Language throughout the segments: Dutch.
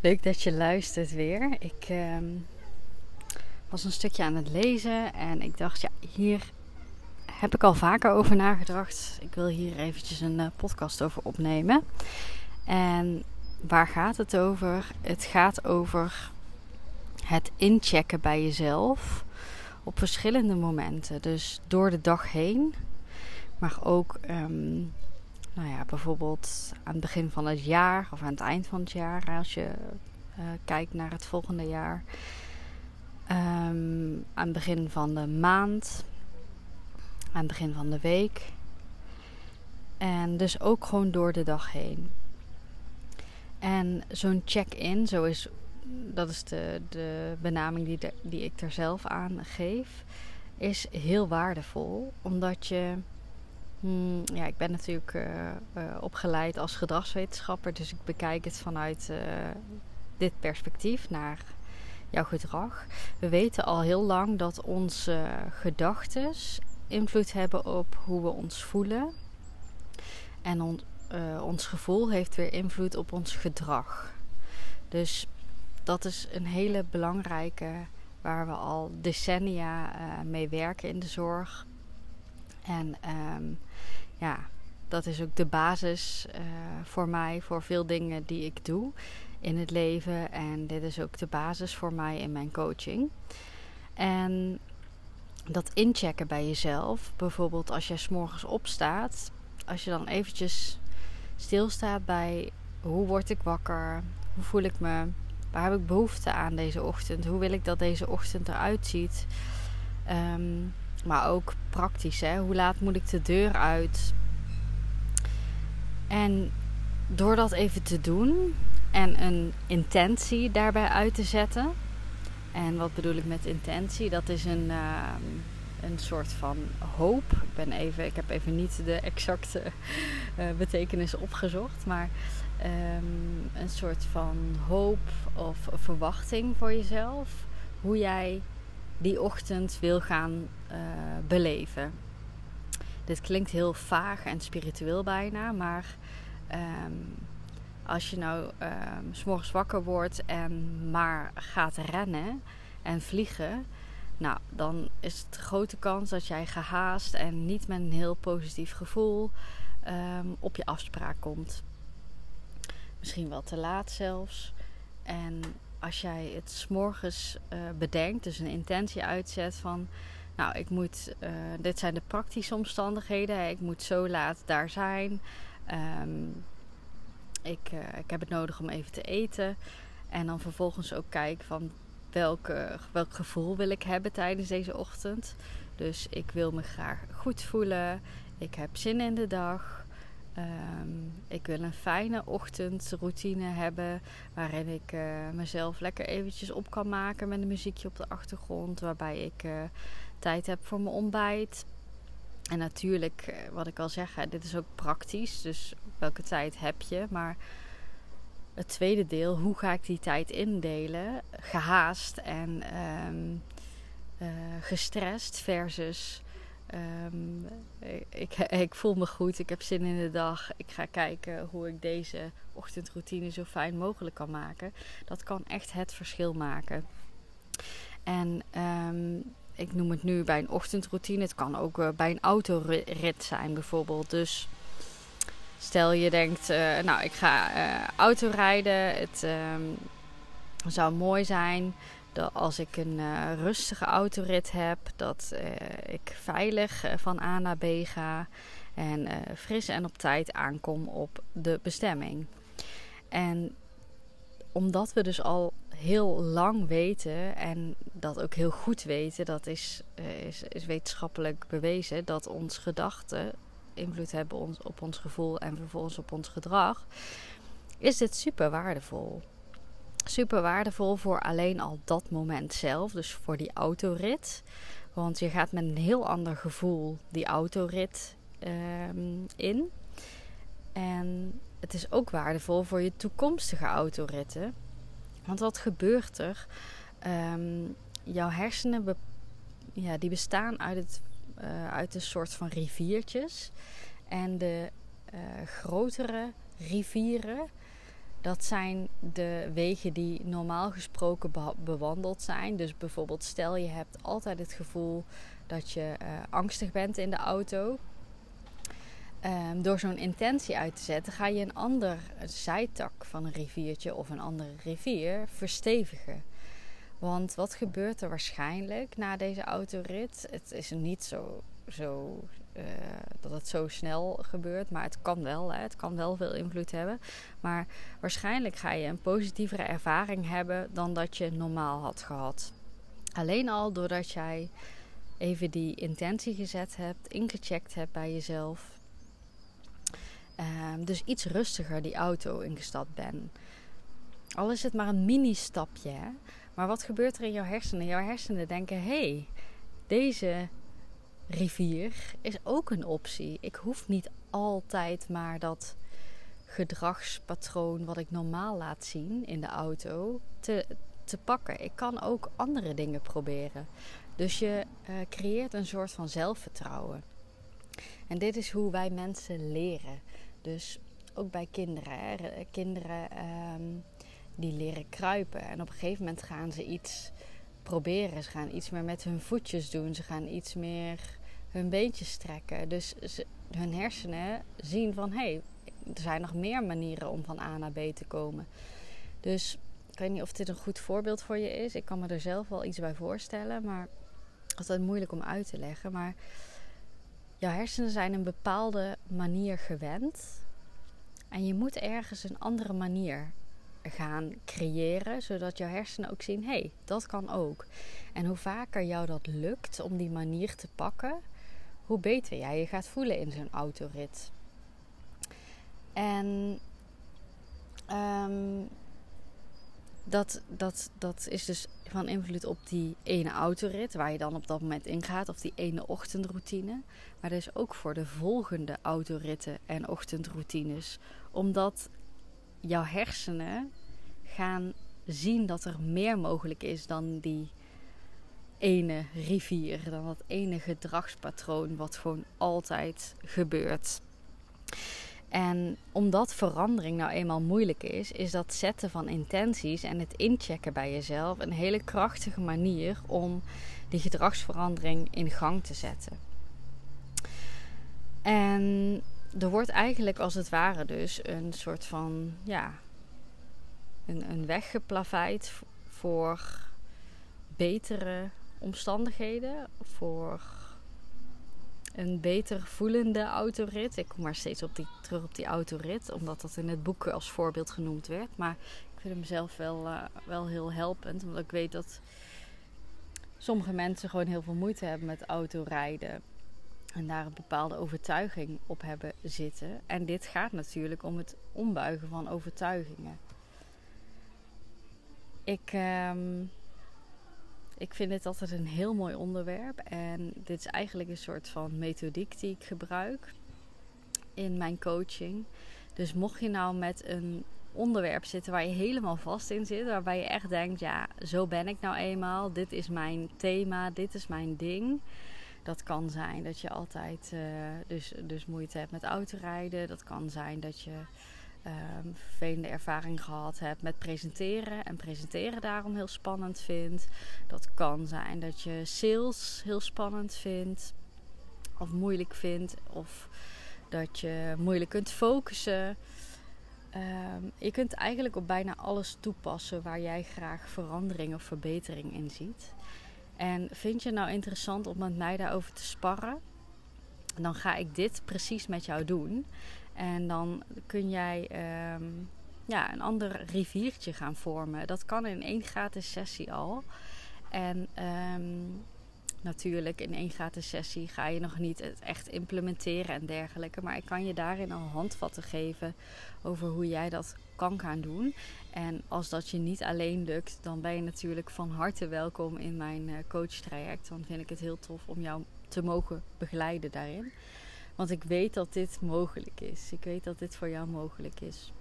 Leuk dat je luistert weer. Ik ehm, was een stukje aan het lezen en ik dacht, ja, hier heb ik al vaker over nagedacht. Ik wil hier eventjes een uh, podcast over opnemen. En waar gaat het over? Het gaat over het inchecken bij jezelf op verschillende momenten. Dus door de dag heen, maar ook um, nou ja, bijvoorbeeld aan het begin van het jaar of aan het eind van het jaar, als je uh, kijkt naar het volgende jaar. Um, aan het begin van de maand, aan het begin van de week. En dus ook gewoon door de dag heen. En zo'n check-in, zo is, dat is de, de benaming die, die ik er zelf aan geef, is heel waardevol. Omdat je Hmm, ja, ik ben natuurlijk uh, uh, opgeleid als gedragswetenschapper, dus ik bekijk het vanuit uh, dit perspectief naar jouw gedrag. We weten al heel lang dat onze gedachten invloed hebben op hoe we ons voelen. En on, ons gevoel heeft weer invloed op ons gedrag. Dus dat is een hele belangrijke waar we al decennia mee werken in de zorg. En um, ja, dat is ook de basis uh, voor mij, voor veel dingen die ik doe in het leven. En dit is ook de basis voor mij in mijn coaching. En dat inchecken bij jezelf, bijvoorbeeld als jij s'morgens opstaat, als je dan eventjes stilstaat bij hoe word ik wakker, hoe voel ik me, waar heb ik behoefte aan deze ochtend, hoe wil ik dat deze ochtend eruit ziet. Um, maar ook praktisch, hè? hoe laat moet ik de deur uit? En door dat even te doen en een intentie daarbij uit te zetten. En wat bedoel ik met intentie? Dat is een, uh, een soort van hoop. Ik, ben even, ik heb even niet de exacte uh, betekenis opgezocht. Maar um, een soort van hoop of verwachting voor jezelf. Hoe jij die ochtend wil gaan uh, beleven. Dit klinkt heel vaag en spiritueel bijna, maar um, als je nou um, s morgens wakker wordt en maar gaat rennen en vliegen, nou, dan is het grote kans dat jij gehaast en niet met een heel positief gevoel um, op je afspraak komt. Misschien wel te laat zelfs. En als jij het s'morgens uh, bedenkt, dus een intentie uitzet van, nou, ik moet, uh, dit zijn de praktische omstandigheden, ik moet zo laat daar zijn. Um, ik, uh, ik heb het nodig om even te eten. En dan vervolgens ook kijken van welke, welk gevoel wil ik hebben tijdens deze ochtend. Dus ik wil me graag goed voelen. Ik heb zin in de dag. Um, ik wil een fijne ochtendroutine hebben waarin ik uh, mezelf lekker eventjes op kan maken met een muziekje op de achtergrond, waarbij ik uh, tijd heb voor mijn ontbijt. En natuurlijk, uh, wat ik al zeg, dit is ook praktisch, dus welke tijd heb je? Maar het tweede deel, hoe ga ik die tijd indelen? Gehaast en um, gestrest versus Um, ik, ik, voel me goed, ik heb zin in de dag. Ik ga kijken hoe ik deze ochtendroutine zo fijn mogelijk kan maken. Dat kan echt het verschil maken. En um, ik noem het nu bij een ochtendroutine. Het kan ook uh, bij een autorit zijn bijvoorbeeld. Dus stel je denkt, uh, nou ik ga uh, autorijden. Het um, zou mooi zijn dat als ik een uh, rustige autorit heb, dat uh, ik veilig uh, van A naar B ga en fris en op tijd aankom op de bestemming. En omdat we dus al heel lang weten en dat ook heel goed weten, dat is, is, is wetenschappelijk bewezen, dat ons gedachten invloed hebben ons, op ons gevoel en vervolgens op ons gedrag, is dit super waardevol. Super waardevol voor alleen al dat moment zelf, dus voor die autorit. Want je gaat met een heel ander gevoel die autorit um, in. En het is ook waardevol voor je toekomstige autoritten. Want wat gebeurt er? Um, jouw hersenen ja, die bestaan uit, het, uh, uit een soort van riviertjes. En de uh, grotere rivieren, dat zijn de wegen die normaal gesproken bewandeld zijn. Dus bijvoorbeeld, stel je hebt altijd het gevoel dat je uh, angstig bent in de auto. Um, door zo'n intentie uit te zetten, ga je een ander zijtak van een riviertje of een andere rivier verstevigen. Want wat gebeurt er waarschijnlijk na deze autorit? Het is niet zo, zo uh, dat het zo snel gebeurt, maar het kan wel. Hè? Het kan wel veel invloed hebben. Maar waarschijnlijk ga je een positievere ervaring hebben dan dat je normaal had gehad. Alleen al doordat jij even die intentie gezet hebt, ingecheckt hebt bij jezelf. Um, dus iets rustiger die auto ingestapt ben. Al is het maar een mini-stapje. Maar wat gebeurt er in jouw hersenen? Jouw hersenen denken: hé, hey, deze rivier is ook een optie. Ik hoef niet altijd maar dat gedragspatroon wat ik normaal laat zien in de auto te, te pakken. Ik kan ook andere dingen proberen. Dus je uh, creëert een soort van zelfvertrouwen. En dit is hoe wij mensen leren. Dus ook bij kinderen. Kinderen um, die leren kruipen. En op een gegeven moment gaan ze iets proberen. Ze gaan iets meer met hun voetjes doen. Ze gaan iets meer hun beentjes strekken. Dus hun hersenen zien van hé, hey, er zijn nog meer manieren om van A naar B te komen. Dus ik weet niet of dit een goed voorbeeld voor je is. Ik kan me er zelf wel iets bij voorstellen, maar altijd moeilijk om uit te leggen. Maar jouw hersenen zijn een bepaalde manier gewend. En je moet ergens een andere manier gaan creëren, zodat jouw hersenen ook zien: hé, hey, dat kan ook. En hoe vaker jou dat lukt om die manier te pakken, hoe beter jij je gaat voelen in zo'n autorit. En um, dat, dat, dat is dus van invloed op die ene autorit waar je dan op dat moment ingaat, of die ene ochtendroutine. Maar dus ook voor de volgende autoritten en ochtendroutines. Omdat jouw hersenen gaan zien dat er meer mogelijk is dan die ene rivier, dan dat ene gedragspatroon wat gewoon altijd gebeurt. En omdat verandering nou eenmaal moeilijk is, is dat zetten van intenties en het inchecken bij jezelf een hele krachtige manier om die gedragsverandering in gang te zetten. En er wordt eigenlijk als het ware dus een soort van ja, een, een weg geplaveid voor betere omstandigheden, voor een beter voelende autorit. Ik kom maar steeds op die, terug op die autorit, omdat dat in het boek als voorbeeld genoemd werd. Maar ik vind hem zelf wel, uh, wel heel helpend, omdat ik weet dat sommige mensen gewoon heel veel moeite hebben met autorijden. En daar een bepaalde overtuiging op hebben zitten. En dit gaat natuurlijk om het ombuigen van overtuigingen. Ik, um, ik vind dit altijd een heel mooi onderwerp. En dit is eigenlijk een soort van methodiek die ik gebruik in mijn coaching. Dus mocht je nou met een onderwerp zitten waar je helemaal vast in zit, waarbij je echt denkt: ja, zo ben ik nou eenmaal, dit is mijn thema, dit is mijn ding. Dat kan zijn dat je altijd uh, dus, dus moeite hebt met autorijden. Dat kan zijn dat je um, vervelende ervaring gehad hebt met presenteren en presenteren daarom heel spannend vindt. Dat kan zijn dat je sales heel spannend vindt of moeilijk vindt of dat je moeilijk kunt focussen. Um, je kunt eigenlijk op bijna alles toepassen waar jij graag verandering of verbetering in ziet. En vind je nou interessant om met mij daarover te sparren? Dan ga ik dit precies met jou doen. En dan kun jij um, ja, een ander riviertje gaan vormen. Dat kan in één gratis sessie al. En um, natuurlijk in één gratis sessie ga je nog niet het echt implementeren en dergelijke. Maar ik kan je daarin al handvatten geven over hoe jij dat kan gaan doen. En als dat je niet alleen lukt, dan ben je natuurlijk van harte welkom in mijn uh, coach traject. Dan vind ik het heel tof om jou te mogen begeleiden daarin. Want ik weet dat dit mogelijk is. Ik weet dat dit voor jou mogelijk is.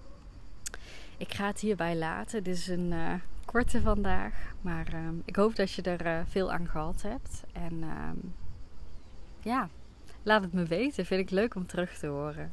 Ik ga het hierbij laten. Dit is een uh, korte vandaag. Maar uh, ik hoop dat je er uh, veel aan gehad hebt. En ja, laat het me weten. Vind ik leuk om terug te horen.